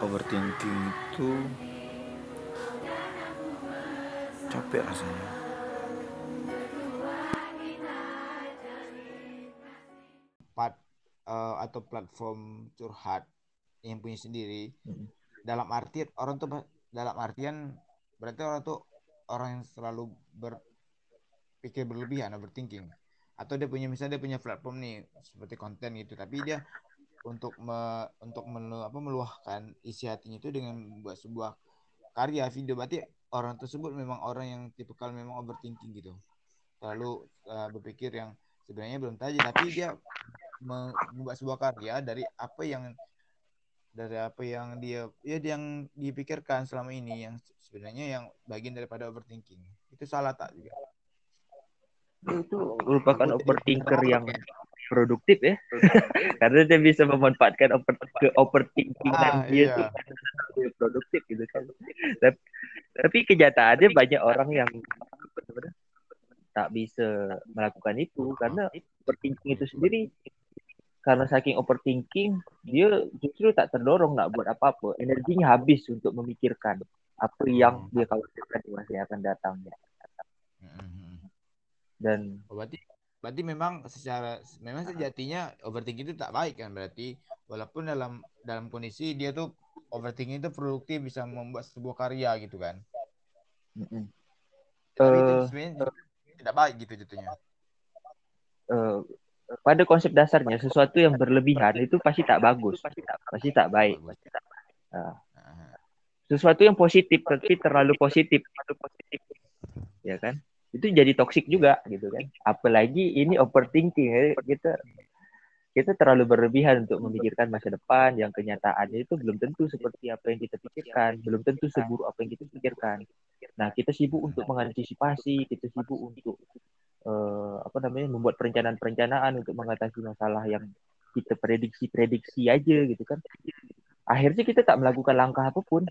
overthinking itu capek rasanya Pat, uh, atau platform curhat yang punya sendiri Hmm. dalam arti orang tuh dalam artian berarti orang tuh orang yang selalu berpikir berlebihan overthinking atau dia punya misalnya dia punya platform nih seperti konten gitu tapi dia untuk me, untuk melu, apa, meluahkan isi hatinya itu dengan membuat sebuah karya video. Berarti orang tersebut memang orang yang tipikal memang overthinking gitu. Terlalu uh, berpikir yang sebenarnya belum tajam tapi dia membuat sebuah karya dari apa yang dari apa yang dia ya yang dipikirkan selama ini yang sebenarnya yang bagian daripada overthinking. Itu salah tak juga? Itu merupakan overthinker yang produktif ya. Karena dia bisa memanfaatkan over ke overthinkingan Ah, dia iya. tuh dia produktif gitu kan. Tapi, tapi kenyataannya banyak orang yang namanya, tak bisa melakukan itu. Karena overthinking itu sendiri karena saking overthinking dia justru tak terdorong nak buat apa-apa. Energinya habis untuk memikirkan apa yang dia khawatirkan di masa yang akan datang. Mm-mm. dan Oh, berarti berarti memang secara memang sejatinya overthinking itu tak baik kan? Berarti walaupun dalam dalam kondisi dia tuh overthinking itu produktif bisa membuat sebuah karya gitu kan? Mm-mm. tapi itu Eh, sebenarnya tidak baik gitu jatuhnya. Eh, pada konsep dasarnya sesuatu yang berlebihan itu pasti tak bagus, pasti tak baik. Nah, Ah, sesuatu yang positif tapi terlalu positif, ya kan? Itu jadi toksik juga gitu kan. Apalagi ini overthinking ya. kita kita terlalu berlebihan untuk memikirkan masa depan yang kenyataannya itu belum tentu seperti apa yang kita pikirkan, belum tentu seburuk apa yang kita pikirkan. Nah, kita sibuk untuk mengantisipasi, kita sibuk untuk eh, apa namanya membuat perencanaan-perencanaan untuk mengatasi masalah yang kita prediksi-prediksi aja gitu kan. Akhirnya kita tak melakukan langkah apa pun.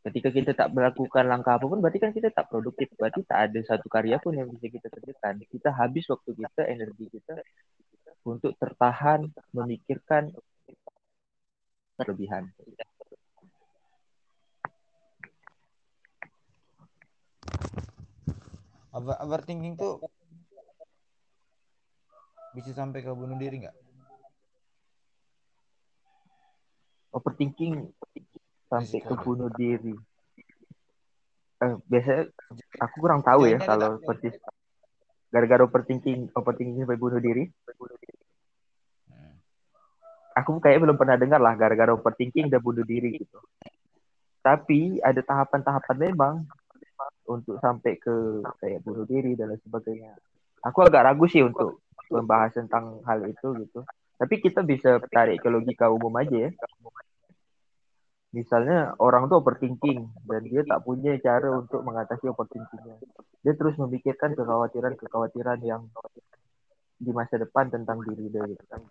Ketika kita tak melakukan langkah apa pun, berarti kan kita tak produktif. Berarti tak ada satu karya pun yang bisa kita kerjakan. Kita habis waktu kita, energi kita untuk tertahan memikirkan berlebihan. Over, overthinking tuh bisa sampai ke bunuh diri nggak? Overthinking sampai ke Risiko. bunuh diri. Eh, biasanya aku kurang tahu ya Kayaknya ada kalau tak- persis gara-gara overthinking overthinking sampai bunuh diri. Hmm. Aku kayak belum pernah dengar lah gara-gara overthinking udah bunuh diri gitu. Tapi ada tahapan-tahapan memang untuk sampai ke kayak bunuh diri dan lain sebagainya. Aku agak ragu sih untuk membahas tentang hal itu gitu. Tapi kita bisa tarik ke logika umum aja ya. Misalnya orang tuh overthinking dan dia tak punya cara untuk mengatasi overthinkingnya. Dia terus memikirkan kekhawatiran-kekhawatiran yang di masa depan tentang diri dia gitu kan.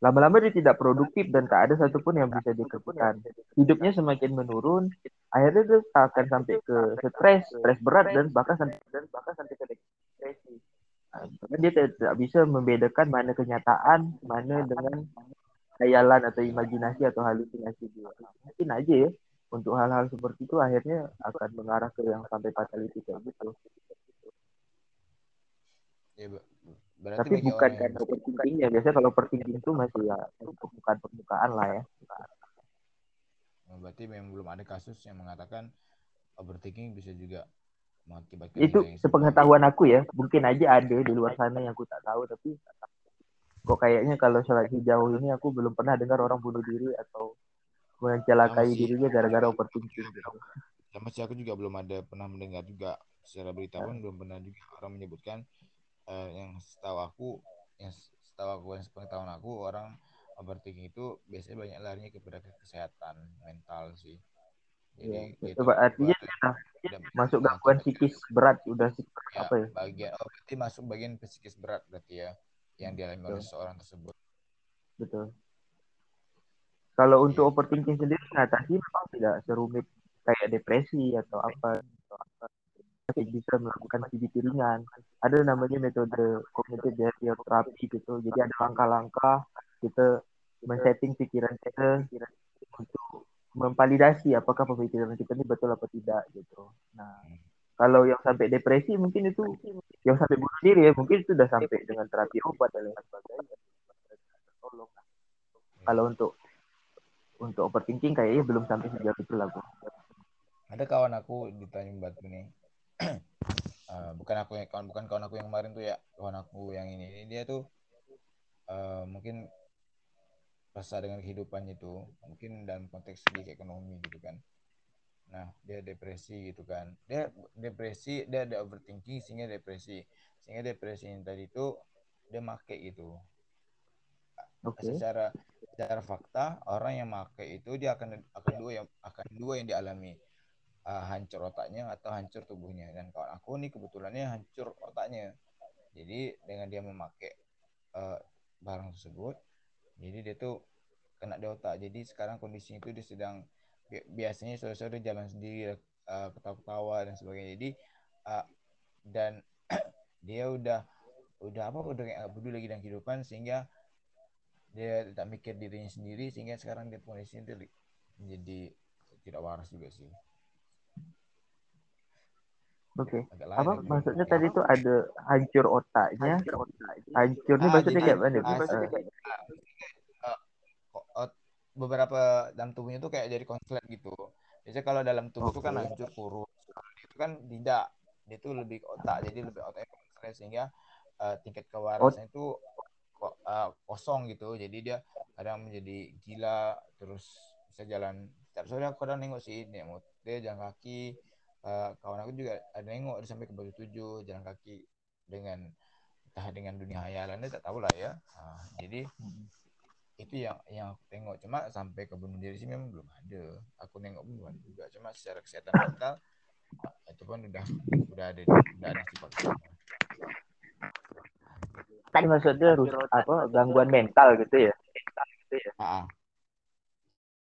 Lama-lama dia tidak produktif dan tak ada satupun yang bisa dikerjakan. Hidupnya semakin menurun, akhirnya dia akan sampai ke stres, stres berat dan bahkan sampai dan bahkan sampai ke depresi. Nah, dia tidak bisa membedakan mana kenyataan, mana dengan khayalan atau imajinasi atau halusinasi dia. Mungkin aja ya untuk hal-hal seperti itu akhirnya akan mengarah ke yang sampai fatality kayak gitu. Ya, ber- berarti Tapi bukan orang yang karena overthinking ya. Biasanya kalau overthinking itu masih ya permukaan-permukaan lah ya. Oh, berarti memang belum ada kasus yang mengatakan overthinking bisa juga mengakibatkan Itu yang sepengetahuan aku ya. Mungkin aja ada di luar sana yang aku tak tahu. Tapi kok kayaknya kalau selagi jauh ini aku belum pernah dengar orang bunuh diri atau mencelakai dirinya gara-gara overthinking. Gitu. sama sih aku juga belum ada pernah mendengar juga secara berita Ya. pun belum pernah juga orang menyebutkan eh, yang setahu aku yang setahu aku yang sepengetahuan aku orang overthinking itu biasanya banyak larinya kepada kesehatan mental sih jadi Coba tuh artinya tidak masuk gangguan psikis berat udah sih ya, apa ya? bagian oh, berarti masuk bagian psikis berat berarti ya yang dialami oleh seorang tersebut Betul. Kalau untuk Iya. overthinking sendiri mengatasi memang tidak serumit kayak depresi atau apa. Atau. Masih bisa melakukan CBT ringan. Ada namanya metode cognitive behavior therapy gitu. Jadi ada langkah-langkah kita men-setting pikiran kita untuk memvalidasi apakah pemikiran kita ini betul apa tidak gitu. Nah, kalau yang sampai depresi mungkin itu yang sampai bunuh diri ya. Mungkin itu udah sampai dengan terapi obat dan lain sebagainya. Kalau untuk untuk overthinking kayaknya belum sampai sejauh itu lah ada kawan aku di Tanjung Batu nih Eh, bukan aku yang kawan bukan kawan aku yang kemarin tuh ya. Kawan aku yang ini. Ini dia tuh eh, mungkin rasa dengan kehidupannya itu mungkin dalam konteks segi ekonomi gitu kan nah dia depresi gitu kan. Dia depresi dia ada overthinking sehingga depresi. Sehingga depresi yang tadi itu dia make gitu. Oke. secara secara fakta orang yang make itu dia akan akan dua yang akan dua yang dialami. Uh, hancur otaknya atau hancur tubuhnya. Dan kawan aku nih kebetulannya hancur otaknya. Jadi dengan dia memakai uh, barang tersebut jadi dia tuh kena di otak. Jadi sekarang kondisinya itu dia sedang biasanya sore-sore jalan sendiri uh, ketawa-ketawa dan sebagainya jadi uh, dan dia udah udah apa udah kayak peduli lagi dengan kehidupan sehingga dia tidak mikir dirinya sendiri sehingga sekarang dia kondisinya itu menjadi tidak waras juga sih Oke. lain Apa lagi. maksudnya tadi tuh ada hancur otaknya? Hancur nih Ah, maksudnya jadi- kayak mana? Bu? ah, Eh, jadi- ah, ko- ot- beberapa dalam tubuhnya tuh kayak jadi konslet gitu. Biasanya kalau dalam tubuh itu kan hancur kurus. Itu kan tidak. Dia tuh lebih ke otak. Jadi lebih otaknya konslet sehingga eh, tingkat kewarasan itu ko- eh, kosong gitu. Jadi dia kadang menjadi gila terus bisa jalan. Setiap sore aku kadang nengok sih dia mau dia jalan kaki. Eh, kawan aku juga ada nengok dia sampai ke Batu Tujuh jalan kaki dengan entah dengan dunia hayalan dia tak tahu lah ya. Ah, jadi itu yang yang aku tengok cuma sampai ke bunuh diri sih memang belum ada aku nengok pun belum ada juga cuma secara kesehatan mental ah, itu pun udah udah ada udah ada sifat tadi maksudnya rus apa gangguan mental gitu ya? ah, ah.